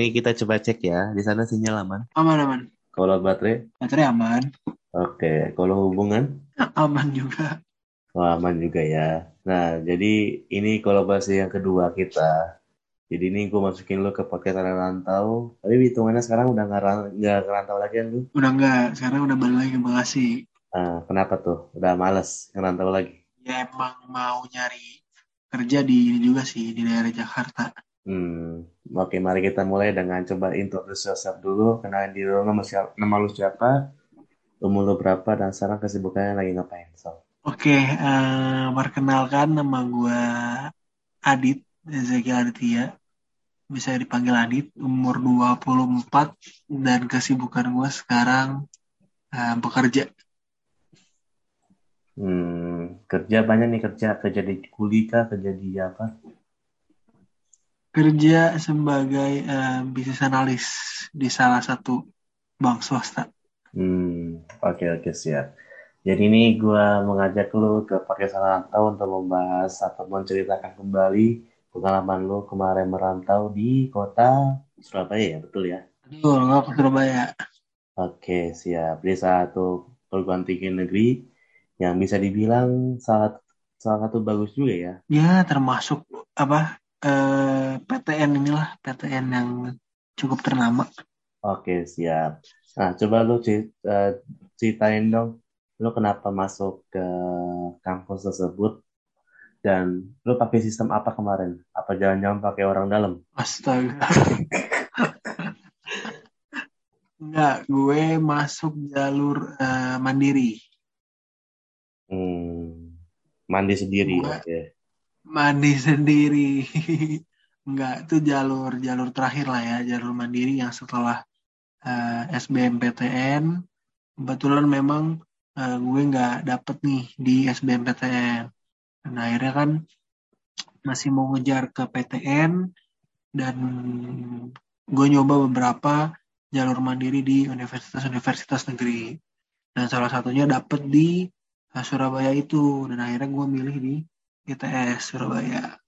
ini kita coba cek ya. Di sana sinyal aman. Aman aman. Kalau baterai, Baterai aman. oke. Kalau hubungan, Aman juga. oh, aman juga ya. Nah, jadi ini kolaborasi yang kedua kita. Jadi ini gue masukin lo ke podcast Tanah Rantau. Tapi hitungannya sekarang udah nggak nggak lagi kan lu? Udah enggak. Sekarang udah balik lagi ke Bekasi. Ah, kenapa tuh? Udah males ngerantau lagi? Ya emang mau nyari kerja di ini juga sih di daerah Jakarta. Hmm, oke mari kita mulai dengan coba introduce yourself dulu, kenalin diri lo nama, siapa, nama lu siapa, umur lu berapa, dan sekarang kesibukannya lagi ngapain. So, Oke, eh, perkenalkan nama gue Adit Ezekiel Aditya. Bisa dipanggil Adit, umur 24 dan kesibukan gue sekarang eh, bekerja. hmm, kerja banyak nih kerja, kerja di kuli kah, kerja di apa? Kerja sebagai eh, bisnis analis di salah satu bank swasta. Hmm, oke oke siap. Jadi ini gua mengajak lu ke podcast Rantau untuk membahas atau menceritakan kembali pengalaman lu kemarin merantau di kota Surabaya ya, betul ya? Betul, gue ke Surabaya. Oke, siap. Di satu perguruan tinggi negeri yang bisa dibilang salah salah satu bagus juga ya. Ya, termasuk apa eh, PTN inilah PTN yang cukup ternama. Oke, siap. Nah, coba lu eh, ceritain dong, lu kenapa masuk ke kampus tersebut dan lu pakai sistem apa kemarin? Apa jangan-jangan pakai orang dalam? Astaga. Enggak, gue masuk jalur eh, mandiri. Hmm, mandi sendiri, oke. Mandi sendiri. Enggak, itu jalur jalur terakhir lah ya, jalur mandiri yang setelah eh, SBMPTN. Kebetulan memang eh, gue nggak dapet nih di SBMPTN. Dan akhirnya kan masih mau ngejar ke PTN dan gue nyoba beberapa jalur mandiri di universitas-universitas negeri. Dan salah satunya dapet di eh, Surabaya itu. Dan akhirnya gue milih di ITS Surabaya.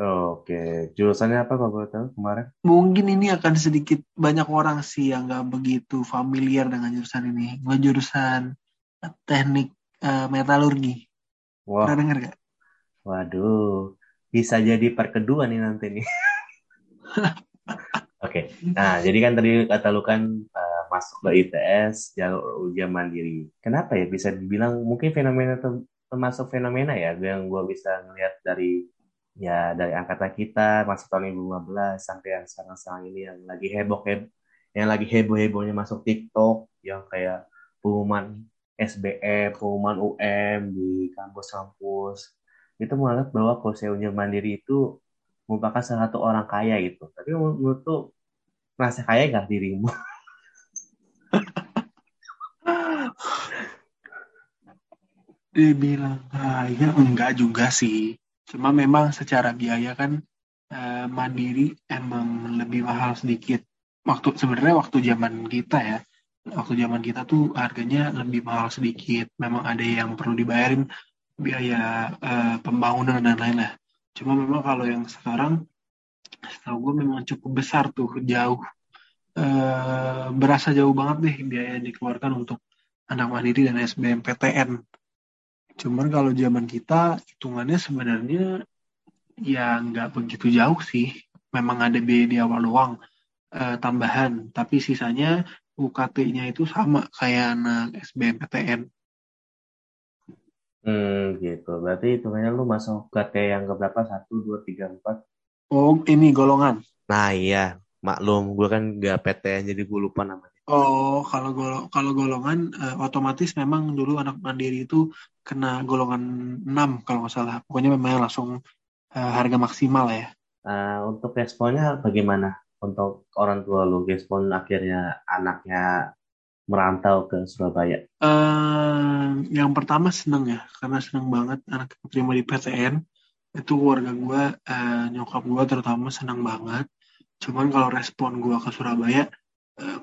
Oke, jurusannya apa kalau boleh tahu kemarin? Mungkin ini akan sedikit banyak orang sih yang nggak begitu familiar dengan jurusan ini. Gue jurusan teknik eh, metalurgi. Wah, Pernah denger gak? waduh, bisa jadi part kedua nih nanti nih. Oke, nah jadi kan tadi kata lu kan eh, masuk ke ITS jalur ujian mandiri. Kenapa ya bisa dibilang mungkin fenomena termasuk fenomena ya yang gua bisa ngelihat dari ya dari angkatan kita masuk tahun 2015 sampai yang sekarang-sekarang ini yang lagi heboh heboh yang lagi heboh-hebohnya masuk TikTok yang kayak pengumuman SBM, pengumuman UM di kampus-kampus itu menganggap bahwa saya ujian mandiri itu merupakan salah satu orang kaya gitu. Tapi menurut tuh merasa kaya gak dirimu? Dibilang kaya enggak juga sih. Cuma memang secara biaya kan eh, mandiri emang lebih mahal sedikit. Waktu sebenarnya waktu zaman kita ya, waktu zaman kita tuh harganya lebih mahal sedikit. Memang ada yang perlu dibayarin biaya eh, pembangunan dan lain-lain. Cuma memang kalau yang sekarang, setahu gue memang cukup besar tuh, jauh. Eh, berasa jauh banget deh biaya yang dikeluarkan untuk anak mandiri dan SBMPTN. Cuman kalau zaman kita hitungannya sebenarnya ya nggak begitu jauh sih. Memang ada biaya di awal doang eh, tambahan, tapi sisanya UKT-nya itu sama kayak anak SBMPTN. Hmm, gitu. Berarti hitungannya lu masuk KT yang keberapa? Satu, dua, tiga, empat. Oh, ini golongan. Nah iya, maklum. Gue kan gak PTN jadi gue lupa namanya. Oh, kalau golo- kalau golongan eh, otomatis memang dulu anak mandiri itu kena golongan 6 kalau nggak salah. Pokoknya memang langsung eh, harga maksimal ya. Nah, untuk responnya bagaimana? Untuk orang tua lu, respon akhirnya anaknya merantau ke Surabaya. eh yang pertama seneng ya, karena seneng banget anak terima di PTN. Itu keluarga gue, eh, nyokap gue terutama seneng banget. Cuman kalau respon gue ke Surabaya,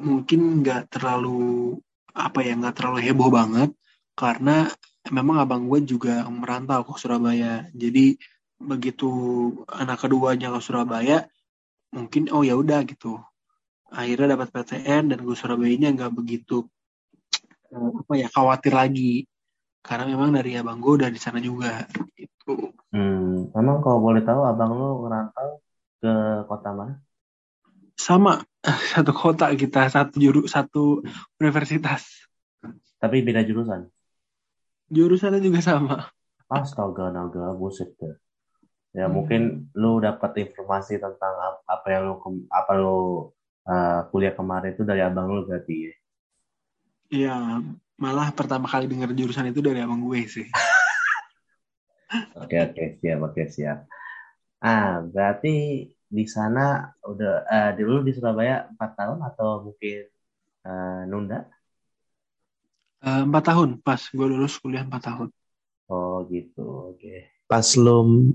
mungkin nggak terlalu apa ya, nggak terlalu heboh banget, karena memang abang gue juga merantau ke Surabaya. Jadi begitu anak keduanya ke Surabaya, mungkin oh ya udah gitu. akhirnya dapat PTN dan gue Surabaya-nya nggak begitu eh, apa ya khawatir lagi karena memang dari abang gue udah di sana juga itu Hmm, emang kalau boleh tahu abang lu ngerantau ke kota mana? sama satu kota kita satu juru satu universitas Tapi beda jurusan. jurusannya juga sama Astaga, naga, buset deh. Ya Hmm. mungkin lu dapat informasi tentang ap- apa yang lu apa lu uh, kuliah kemarin itu dari abang lu berarti ya. Iya, malah pertama kali dengar jurusan itu dari abang gue sih. Oke oke siap oke siap. Ah berarti di sana udah eh dulu di Surabaya empat tahun atau mungkin eh, nunda? Eh, Empat tahun pas gue lulus kuliah empat tahun. Oh gitu oke. Pas lu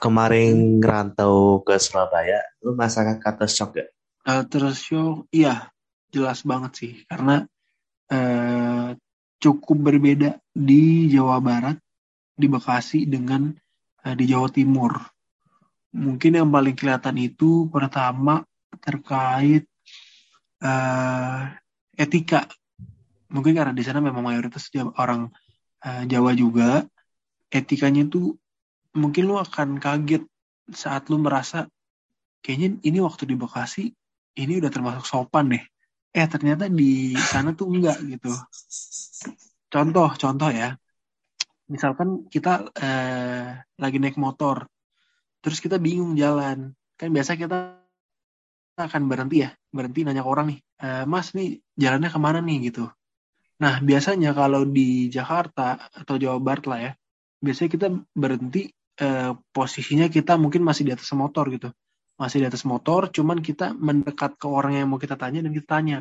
kemarin ngerantau ke Surabaya, lu merasakan kata shock gak? Eh, terus show, iya jelas banget sih karena eh, cukup berbeda di Jawa Barat, di Bekasi dengan eh, di Jawa Timur. Mungkin yang paling kelihatan itu pertama terkait eh, etika. Mungkin karena di sana memang mayoritas orang eh, Jawa juga, etikanya tuh mungkin lu akan kaget saat lu merasa kayaknya ini waktu di Bekasi ini udah termasuk sopan deh. Eh ternyata di sana tuh enggak gitu. Contoh, contoh ya. Misalkan kita eh, lagi naik motor, terus kita bingung jalan. Kan biasa kita akan berhenti ya, berhenti nanya ke orang nih, "Eh, Mas nih jalannya ke mana nih gitu. Nah biasanya kalau di Jakarta atau Jawa Barat lah ya, biasanya kita berhenti eh, posisinya kita mungkin masih di atas motor gitu masih di atas motor, cuman kita mendekat ke orang yang mau kita tanya dan kita tanya,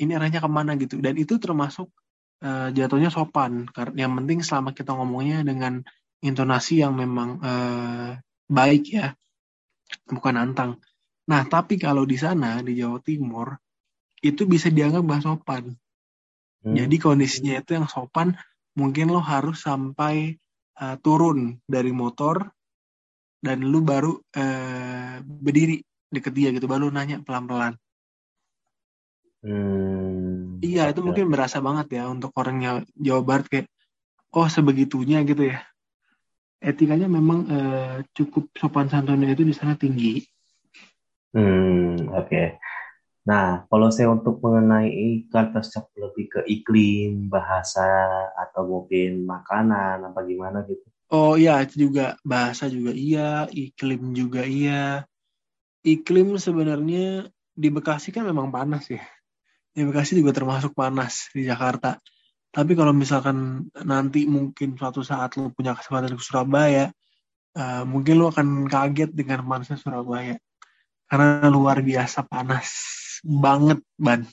ini arahnya ke mana gitu. Dan itu termasuk eh, jatuhnya sopan. Karena yang penting selama kita ngomongnya dengan intonasi yang memang eh, baik ya, bukan antang. Nah, tapi kalau di sana di Jawa Timur itu bisa dianggap gak sopan. Hmm. Jadi kondisinya itu yang sopan, mungkin lo harus sampai eh, turun dari motor dan lu baru eh, berdiri deket dia gitu, baru nanya pelan-pelan. Hmm, Iya, itu mungkin berasa banget ya untuk orangnya Jawa Barat kayak, oh sebegitunya gitu ya. Etikanya memang eh, cukup sopan santunnya itu di sana tinggi. Hmm, oke. Nah, kalau saya untuk mengenai shock lebih ke iklim, bahasa, atau mungkin makanan, apa gimana gitu. Oh iya, itu juga bahasa juga iya, iklim juga iya. Iklim sebenarnya di Bekasi kan memang panas ya. Di Bekasi juga termasuk panas di Jakarta. Tapi kalau misalkan nanti mungkin suatu saat lo punya kesempatan ke Surabaya, eh, mungkin lo akan kaget dengan panasnya Surabaya. Karena luar biasa panas banget, Ban.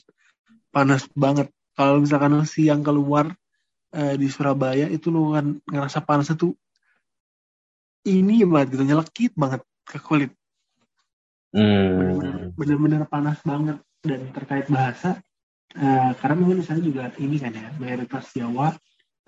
Panas banget. Kalau misalkan lo siang keluar eh, di Surabaya, itu lo akan ngerasa panasnya tuh ini banget gitu, nyelekit banget ke kulit. Hmm, bener-bener panas banget. Dan terkait bahasa, eh, karena di sana juga ini kan ya, mayoritas Jawa,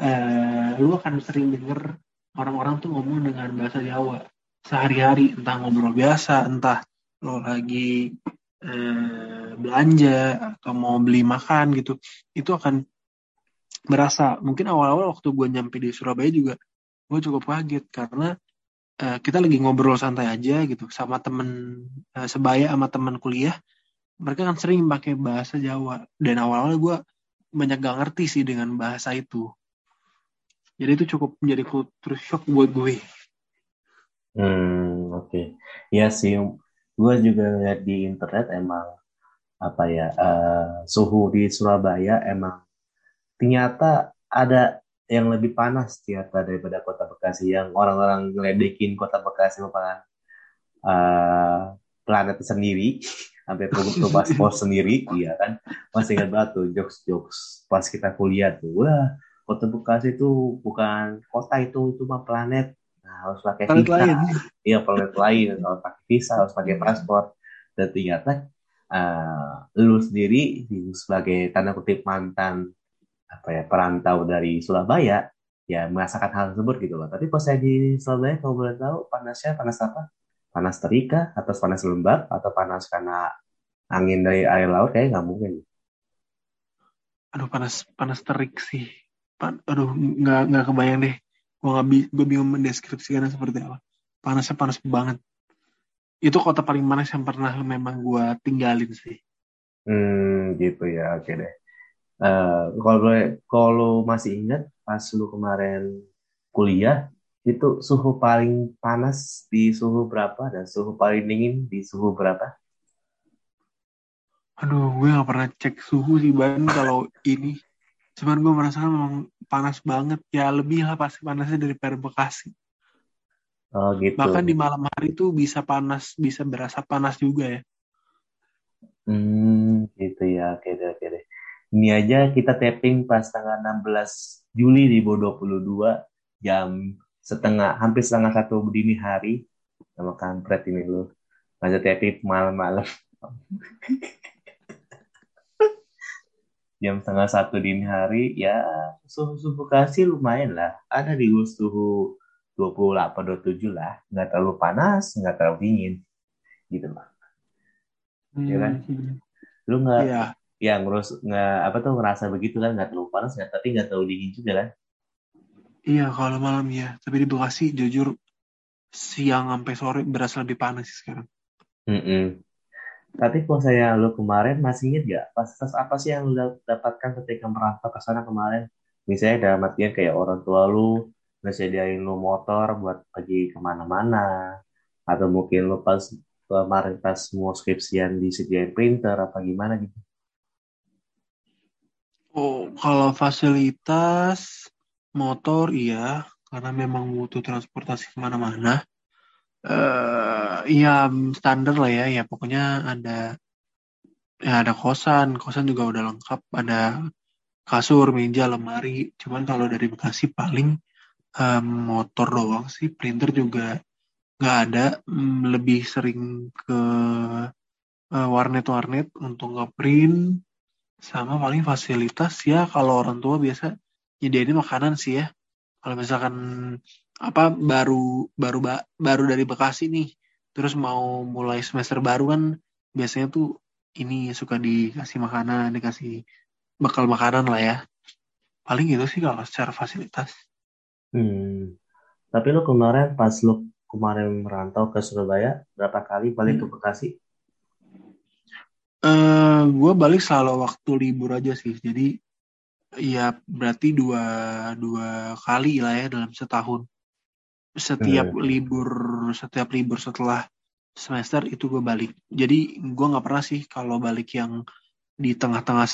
eh, lu akan sering denger orang-orang tuh ngomong dengan bahasa Jawa sehari-hari, entah ngobrol biasa, entah lo lagi eh, belanja atau mau beli makan gitu, itu akan berasa. Mungkin awal-awal waktu gue nyampe di Surabaya juga, gue cukup kaget karena eh, kita lagi ngobrol santai aja gitu sama temen eh, sebaya sama teman kuliah, mereka kan sering pakai bahasa Jawa dan awal-awal gue banyak gak ngerti sih dengan bahasa itu. Jadi itu cukup menjadi culture shock buat gue. hmm, oke. Iya sih, gue juga lihat di internet emang apa ya eh, suhu di Surabaya emang ternyata ada yang lebih panas ternyata daripada kota Bekasi yang orang-orang ngeledekin kota Bekasi merupakan eh, planet sendiri sampai perlu paspor sendiri iya kan masih ingat banget tuh jokes-jokes pas kita kuliah tuh wah kota Bekasi itu bukan kota itu itu mah planet nah, harus pakai Planet visa lain. iya planet lain harus pakai visa harus pakai paspor dan ternyata eh, lu sendiri sebagai tanda kutip mantan apa ya perantau dari Surabaya ya merasakan hal tersebut gitu loh. Tapi pas saya di Surabaya kalau boleh tahu panasnya panas apa? Panas terika atau panas lembab atau panas karena angin dari air laut kayak nggak mungkin. Aduh panas panas terik sih. Pan, aduh nggak nggak kebayang deh. Gue nggak gue bingung mendeskripsikannya seperti apa. Panasnya panas banget. Itu kota paling panas yang pernah memang gue tinggalin sih. Hmm, gitu ya, oke deh. Uh, kalau kalau masih ingat pas lu kemarin kuliah itu suhu paling panas di suhu berapa dan suhu paling dingin di suhu berapa? Aduh, gue gak pernah cek suhu sih ban kalau ini. Cuman gue merasakan memang panas banget. Ya lebih lah pasti panasnya dari Bekasi. Oh gitu. Bahkan di malam hari tuh bisa panas, bisa berasa panas juga ya. Hmm, gitu ya. Oke deh, oke deh. Ini aja kita tapping pas tanggal 16 Juli di 22 jam setengah hampir setengah satu dini hari. Sama kampret ini lu lanjut tapping malam-malam. Jam setengah satu dini hari ya suhu sufokasi lumayan lah. Ada di suhu 28 27 lah. Nggak terlalu panas nggak terlalu dingin. Gitu lah hmm. ya kan? hmm. lu nggak ya. ya ngurus nggak apa tuh ngerasa begitu kan? Nggak terlalu panas nggak tapi nggak terlalu dingin juga kan iya kalau malam ya tapi di Bekasi jujur siang sampai sore berasa lebih panas sih sekarang mm -mm. Tapi kalau saya lu kemarin masih inget gak fasilitas apa sih yang lu dapatkan ketika merantau ke sana kemarin? Misalnya dalam artian kayak orang tua lu ngesediain lu motor buat pergi ke mana-mana, atau mungkin lu pas kemarin pas mau skripsian disediain printer apa gimana gitu? Oh, kalau fasilitas motor iya, karena memang butuh transportasi ke mana-mana. Uh, ya standar lah ya. Ya pokoknya ada ya ada kosan. Kosan juga udah lengkap. Ada kasur meja lemari. Cuman kalau dari Bekasi paling um, motor doang sih. Printer juga nggak ada. Um, lebih sering ke uh, warnet-warnet untuk ngeprint. Sama paling fasilitas ya kalau orang tua biasa nyediain makanan sih ya. Kalau misalkan apa baru baru baru dari Bekasi nih terus mau mulai semester baru kan biasanya tuh ini suka dikasih makanan dikasih bekal makanan lah ya. Paling gitu sih kalau secara fasilitas. Hmm. tapi lo kemarin pas lo kemarin merantau ke Surabaya berapa kali balik hmm. ke Bekasi? Uh, eh, gue balik selalu waktu libur aja sih. Jadi ya berarti dua dua kali lah ya dalam setahun. Setiap hmm. libur setiap libur setelah semester itu gue balik. Jadi gue nggak pernah sih kalau balik yang di tengah-tengah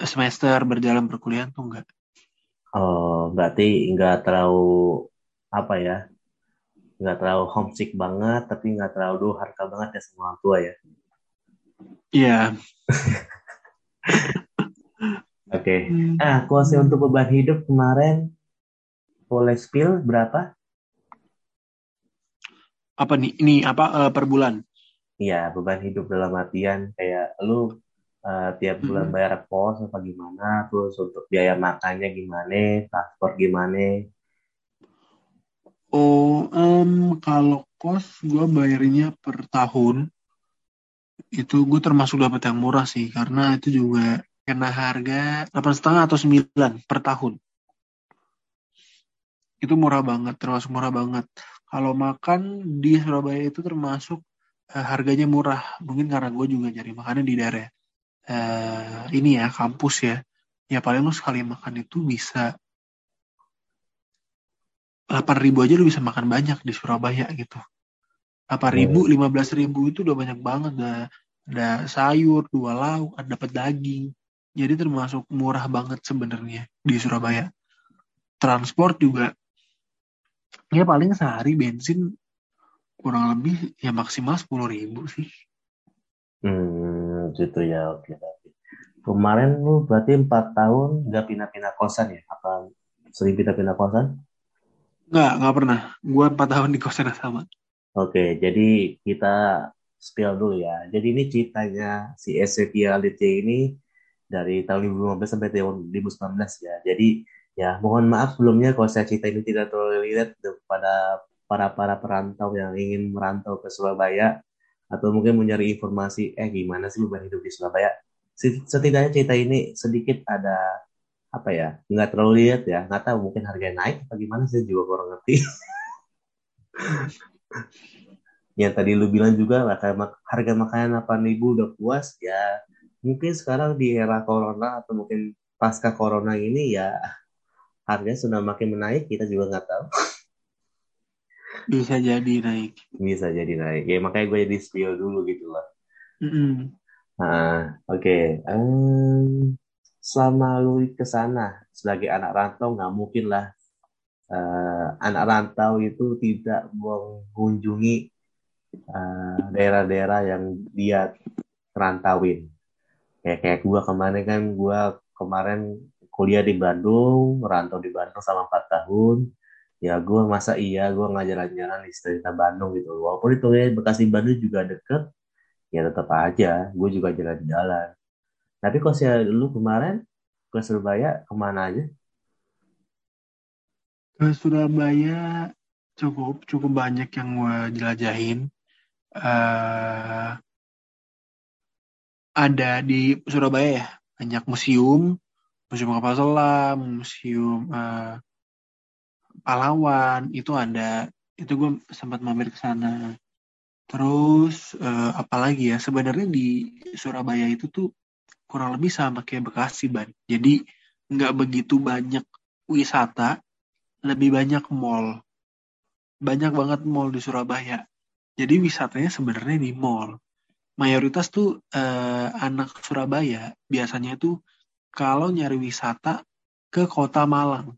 semester berjalan perkuliahan tuh enggak oh berarti nggak terlalu apa ya nggak terlalu homesick banget tapi nggak terlalu harka banget ya semua tua ya. Iya Oke. Okay. Hmm. Nah, kuasa untuk beban hidup kemarin boleh spill berapa? apa nih ini apa uh, per bulan iya beban hidup dalam artian kayak lu uh, tiap bulan hmm. bayar kos apa gimana terus untuk biaya makannya gimana transport gimana oh um, kalau kos gue bayarnya per tahun itu gue termasuk dapat yang murah sih karena itu juga kena harga delapan setengah atau sembilan per tahun. Itu murah banget termasuk murah banget. Kalau makan di Surabaya itu termasuk uh, harganya murah. Mungkin karena gue juga nyari makanan di daerah uh, ini ya kampus ya. Ya paling lu sekali makan itu bisa 8 ribu aja lu bisa makan banyak di Surabaya gitu. 8 ribu, 15 ribu itu udah banyak banget. Ada, ada sayur, dua lauk, ada dapat daging jadi termasuk murah banget sebenarnya di Surabaya transport juga ya paling sehari bensin kurang lebih ya maksimal sepuluh ribu sih. Hmm, gitu ya oke. Kemarin lu berarti empat tahun nggak pindah-pindah kosan ya? Apa sering pindah-pindah kosan? Nggak, nggak pernah. Gua empat tahun di kosan sama. Oke, jadi kita spill dulu ya. Jadi ini ceritanya si Ezekiel ini dari tahun 2015 sampai tahun 2019 ya. Jadi Ya, mohon maaf sebelumnya kalau saya cerita ini tidak terlalu relate kepada para para perantau yang ingin merantau ke Surabaya. atau mungkin mencari informasi eh gimana sih beban hidup di Surabaya setidaknya cerita ini sedikit ada apa ya nggak terlalu lihat ya nggak tahu mungkin harga naik atau gimana sih juga kurang ngerti yang tadi lu bilang juga harga makanan 8 ribu udah puas ya mungkin sekarang di era corona atau mungkin pasca corona ini ya harganya sudah makin menaik kita juga nggak tahu. Bisa jadi naik. Bisa jadi naik. Ya makanya gue jadi spill dulu gitu lah. Mm -hmm. nah oke. Okay. um, selama lu ke sana sebagai anak rantau nggak mungkin lah uh, anak rantau itu tidak mengunjungi daerah daerah-daerah yang dia rantauin kayak kayak gue kemarin kan gue kemarin kuliah di Bandung rantau di Bandung selama empat tahun. Ya gue masa iya gue nggak jalan-jalan di sekitar Bandung gitu. Walaupun itu ya Bekasi Bandung juga deket ya tetap aja. Gue juga jalan-jalan. Tapi kalau saya dulu kemarin ke Surabaya ke mana aja? Ke Surabaya cukup cukup banyak yang gue jelajahin. Uh, ada di Surabaya ya? Banyak museum museum kapal selam museum uh, pahlawan itu ada. Itu gue sempat mampir ke sana. Terus uh, apalagi ya? Sebenarnya di Surabaya itu tuh kurang lebih sama kayak Bekasi ban. Jadi nggak begitu banyak wisata lebih banyak mall. Banyak banget mall di Surabaya. Jadi wisatanya sebenarnya di mall mayoritas tuh uh, anak Surabaya biasanya tuh kalau nyari wisata ke kota Malang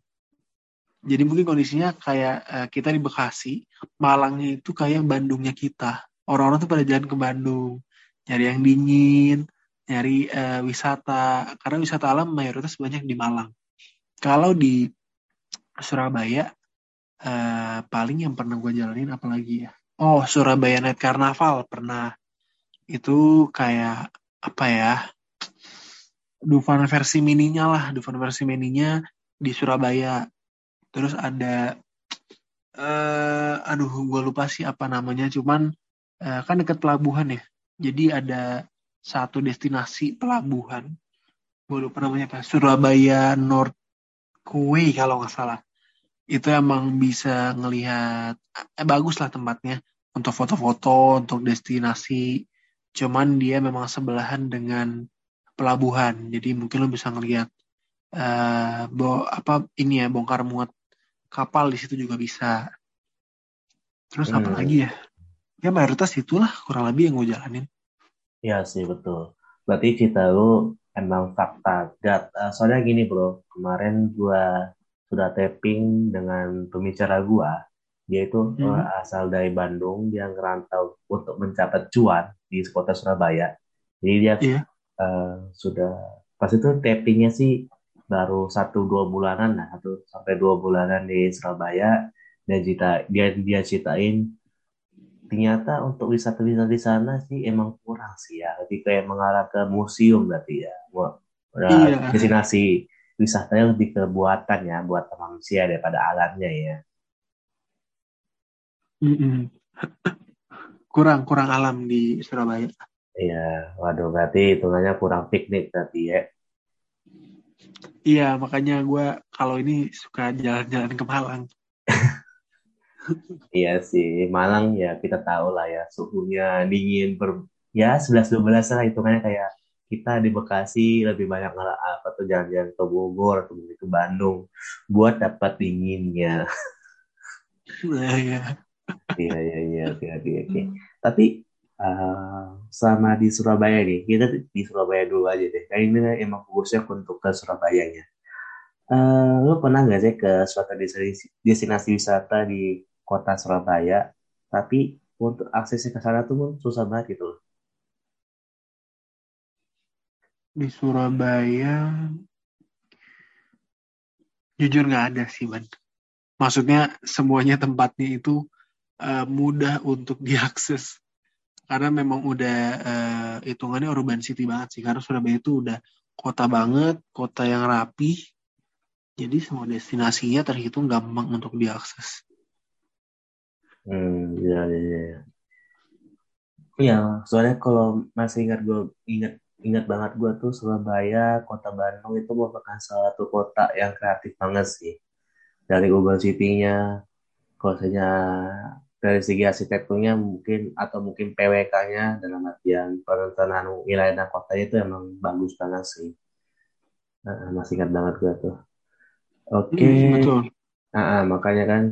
jadi mungkin kondisinya kayak uh, kita di Bekasi, Malangnya itu kayak Bandungnya kita. Orang-orang tuh pada jalan ke Bandung, nyari yang dingin, nyari uh, wisata. Karena wisata alam mayoritas banyak di Malang. Kalau di Surabaya, uh, paling yang pernah gue jalanin apalagi ya? Oh, Surabaya Night Carnaval pernah. Itu kayak apa ya? Dufan versi mininya lah, Dufan versi mininya di Surabaya. Terus ada uh, aduh gue lupa sih apa namanya. Cuman uh, kan dekat pelabuhan ya. Jadi ada satu destinasi pelabuhan. Gue lupa namanya apa. Surabaya North Quay kalau nggak salah. Itu emang bisa ngelihat eh, bagus lah tempatnya. Untuk foto-foto untuk destinasi cuman dia memang sebelahan dengan pelabuhan jadi mungkin lo bisa ngelihat uh, bo apa ini ya bongkar muat kapal di situ juga bisa. Terus hmm. apa lagi ya? Ya mayoritas itulah kurang lebih yang gue jalanin. Iya sih betul. Berarti cerita lu emang fakta. Dat, uh, soalnya gini bro, kemarin gue sudah tapping dengan pembicara gue. Dia itu hmm. uh, asal dari Bandung, dia ngerantau untuk mencapai cuan di kota Surabaya. Jadi dia yeah. Iya. uh, sudah pas itu tappingnya sih baru satu dua bulanan lah satu sampai dua bulanan di Surabaya dan cita dia dia ceritain ternyata untuk wisata-wisata di sana sih emang kurang sih ya lebih kayak mengarah ke museum berarti ya iya. destinasi wisatanya lebih ke buatan ya buatan manusia daripada alamnya ya mm -mm. Kurang kurang alam di Surabaya iya waduh berarti hitungannya kurang piknik berarti ya Iya, makanya gue kalau ini suka jalan-jalan ke Malang. iya sih, Malang ya kita tahu lah ya suhunya dingin ber ya 11 12 lah hitungannya kayak kita di Bekasi lebih banyak ngalah apa tuh jalan-jalan ke Bogor atau ke Bandung buat dapat dinginnya. Iya, iya. Iya, iya, iya, oke, oke, oke. Tapi uh, selama di Surabaya nih, kita di Surabaya dulu aja deh. Kayak ini emang fokusnya untuk ke Surabayanya. Uh, lo pernah nggak sih ke suatu destinasi wisata di kota Surabaya, tapi untuk aksesnya ke sana tuh susah banget gitu loh. Di Surabaya, jujur nggak ada sih, man. Maksudnya semuanya tempatnya itu uh, mudah untuk diakses. Karena memang udah uh, hitungannya urban city banget sih. Karena Surabaya itu udah kota banget kota yang rapi. Jadi semua destinasinya terhitung gampang untuk diakses. Hmm ya ya ya soalnya kalau masih ingat gue ingat ingat banget gue tuh Surabaya, Kota Bandung itu merupakan salah satu kota yang kreatif banget sih. Dari urban city-nya, kotanya dari segi arsitekturnya mungkin atau mungkin PWK-nya dalam artian perencanaan wilayah dan kotanya itu emang bagus banget sih. Nah, masih ingat banget gue tuh. Oke, Hmm, betul. Nah, ah, makanya kan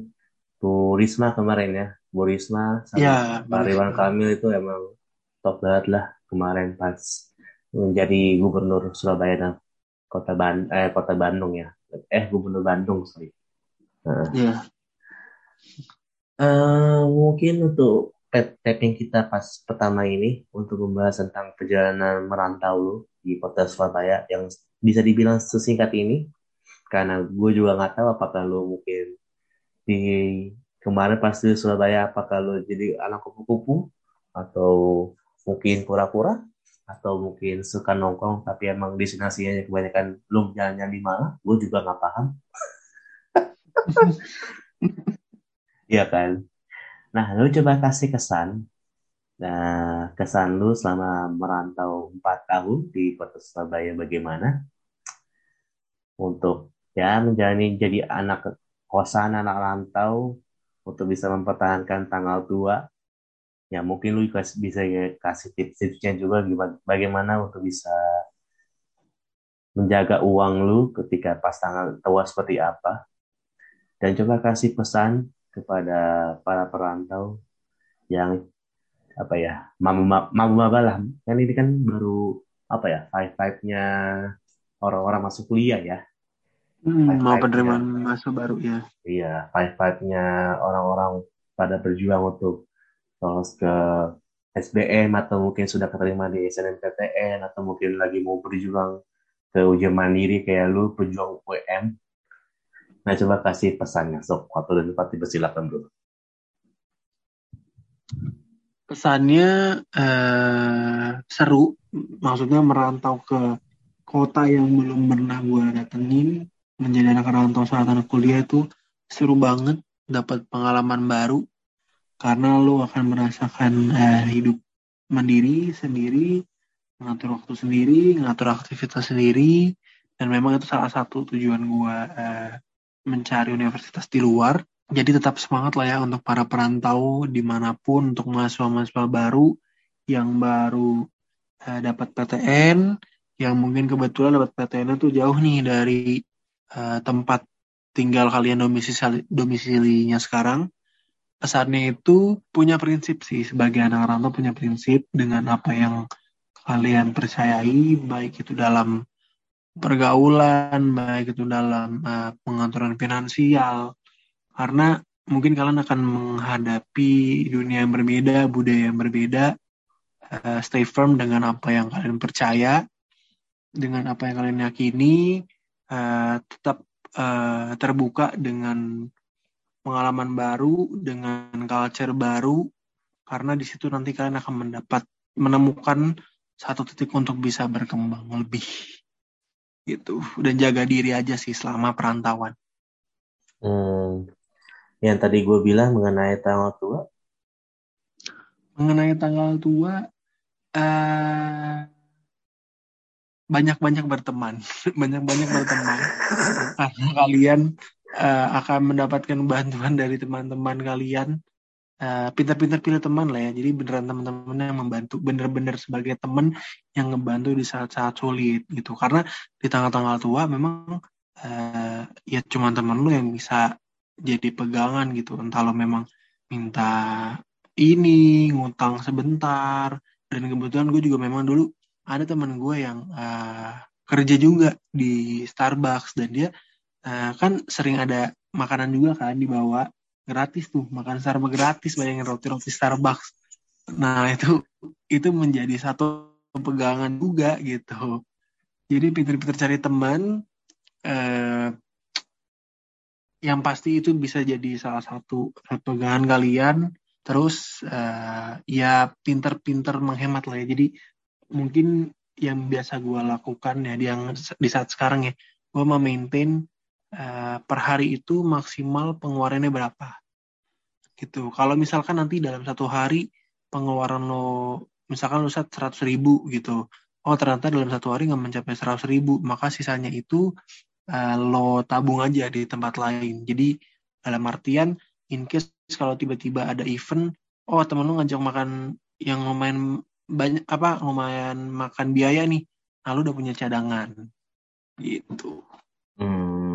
Bu Risma kemarin ya, Bu Risma sama Ya, Pak. Ridwan Kamil itu emang top banget lah kemarin pas menjadi gubernur Surabaya dan kota Ban eh kota Bandung ya, eh gubernur Bandung sorry. Nah, Ya. Eh, mungkin untuk tap- tapping kita pas pertama ini untuk membahas tentang perjalanan merantau lu di kota Surabaya yang bisa dibilang sesingkat ini. Karena gue juga nggak tahu apakah lu mungkin di kemarin pas di Surabaya apakah lo jadi anak kupu-kupu atau mungkin pura-pura atau mungkin suka nongkrong tapi emang destinasinya kebanyakan belum jalan-jalan di mana gue juga nggak paham Iya kan? Nah lu coba kasih kesan nah kesan lu selama merantau 4 tahun di kota Surabaya bagaimana? Untuk ya menjalani jadi anak kosan anak rantau untuk bisa mempertahankan tanggal tua. Ya mungkin lu bisa ya kasih tips-tipsnya juga bagaimana untuk bisa menjaga uang lu ketika pas tanggal tua seperti apa. Dan coba kasih pesan kepada para perantau yang apa ya mabu mabu maba lah kan ini kan baru apa ya five five nya orang-orang masuk kuliah ya Hmm, mau penerimaan mahasiswa baru ya. iya five five nya orang-orang pada berjuang untuk lolos ke SBM atau mungkin sudah keterima di SNMPTN atau mungkin lagi mau berjuang ke ujian mandiri kayak lu pejuang UM. Nah coba kasih pesannya. Sok waktu dan tempat dipersilakan dulu. Pesannya eh, seru, maksudnya merantau ke kota yang belum pernah gue datengin, menjadi anak rantau saat anak kuliah itu seru banget, dapat pengalaman baru, karena lo akan merasakan eh, hidup mandiri sendiri, mengatur waktu sendiri, mengatur aktivitas sendiri, dan memang itu salah satu tujuan gue eh, mencari universitas di luar. Jadi tetap semangat lah ya untuk para perantau di mana pun untuk mahasiswa-mahasiswa baru yang baru eh, dapat PTN, yang mungkin kebetulan dapat PTN itu jauh nih dari eh, tempat tinggal kalian domisili domisilinya sekarang. Pesannya itu punya prinsip sih sebagai anak rantau punya prinsip dengan apa yang kalian percayai baik itu dalam pergaulan, baik itu dalam uh, pengaturan finansial, karena mungkin kalian akan menghadapi dunia yang berbeda, budaya yang berbeda. Uh, stay firm dengan apa yang kalian percaya, dengan apa yang kalian yakini, uh, tetap uh, terbuka dengan pengalaman baru, dengan culture baru, karena di situ nanti kalian akan mendapat menemukan satu titik untuk bisa berkembang lebih gitu dan jaga diri aja sih selama perantauan. Hmm, yang tadi gue bilang mengenai tanggal tua. Mengenai tanggal tua, uh, banyak-banyak berteman, banyak-banyak berteman karena kalian uh, akan mendapatkan bantuan dari teman-teman kalian. Uh, pintar-pintar pilih teman lah ya. Jadi beneran teman-teman yang membantu, bener-bener sebagai teman yang ngebantu di saat-saat sulit gitu. Karena di tanggal-tanggal tua memang uh, ya cuma teman lu yang bisa jadi pegangan gitu. Entah lo memang minta ini ngutang sebentar dan kebetulan gue juga memang dulu ada teman gue yang uh, kerja juga di Starbucks dan dia uh, kan sering ada makanan juga kan dibawa gratis tuh makan Starbucks gratis bayangin roti-roti Starbucks. Nah itu itu menjadi satu pegangan juga gitu. Jadi pinter-pinter cari teman eh, yang pasti itu bisa jadi salah satu pegangan kalian. Terus eh, ya pinter-pinter menghemat lah ya. Jadi mungkin yang biasa gue lakukan ya yang di saat sekarang ya gue memaintain Uh, per hari itu maksimal pengeluarannya berapa? Gitu. Kalau misalkan nanti dalam satu hari pengeluaran lo misalkan lo set seratus ribu gitu. Oh ternyata dalam satu hari nggak mencapai seratus ribu. Maka sisanya itu uh, lo tabung aja di tempat lain. Jadi dalam artian in case kalau tiba-tiba ada event oh temen lo ngajak makan yang lumayan banyak apa lumayan makan biaya nih. Nah udah punya cadangan. Gitu. Hmm.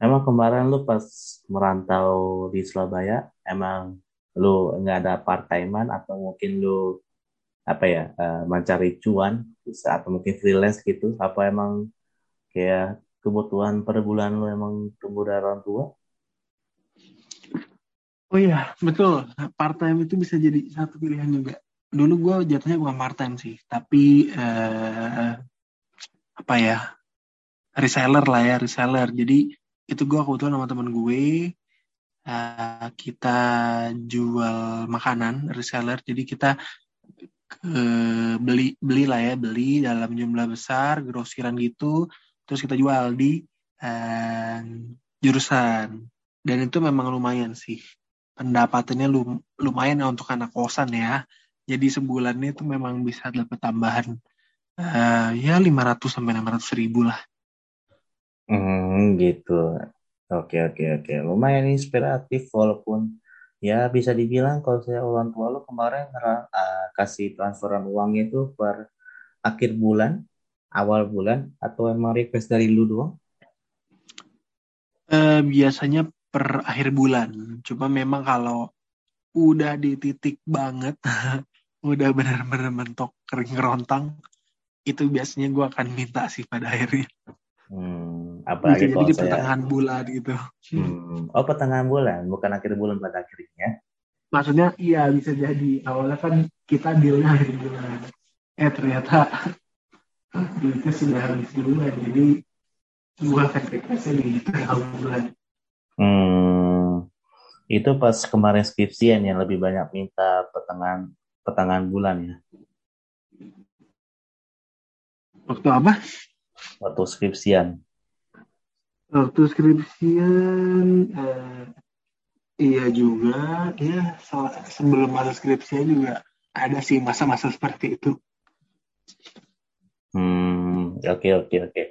Emang kemarin lu pas merantau di Surabaya emang lu nggak ada part timean atau mungkin lu apa ya uh, mencari cuan bisa atau mungkin freelance gitu apa emang kayak kebutuhan per bulan lu emang tumbuh dari orang tua Oh iya, betul. Part time itu bisa jadi satu pilihan juga. Dulu gue jatuhnya bukan part time sih, tapi uh, apa ya reseller lah ya reseller. Jadi itu gue kebetulan sama temen gue uh, kita jual makanan reseller. Jadi kita uh, beli beli lah ya beli dalam jumlah besar grosiran gitu, terus kita jual di uh, jurusan. Dan itu memang lumayan sih pendapatannya lum lumayan ya untuk anak kosan ya. Jadi sebulannya itu memang bisa dapat tambahan uh, ya 500 sampai 600 ribu lah. Hmm, gitu. Oke, oke, oke. Lumayan inspiratif walaupun ya bisa dibilang kalau saya orang tua lo kemarin uh, kasih transferan uang itu per akhir bulan, awal bulan atau emang request dari lu doang? Uh, biasanya per akhir bulan. Cuma memang kalau udah di titik banget, udah benar-benar mentok kering kerontang, itu biasanya gue akan minta sih pada akhirnya. Hmm, apa jadi di pertengahan bulan gitu. Hmm. Oh pertengahan bulan, bukan akhir bulan pada akhirnya. Maksudnya iya bisa jadi awalnya kan kita dealnya akhir bulan. Eh ternyata duitnya sudah habis duluan jadi akan requestnya di tengah bulan. Hmm, itu pas kemarin skripsian yang lebih banyak minta pertengahan pertengahan bulan ya. Waktu apa? Waktu skripsian. Waktu skripsian, eh, iya juga, ya sebelum masa skripsian juga ada sih masa-masa seperti itu. Hmm, oke oke oke.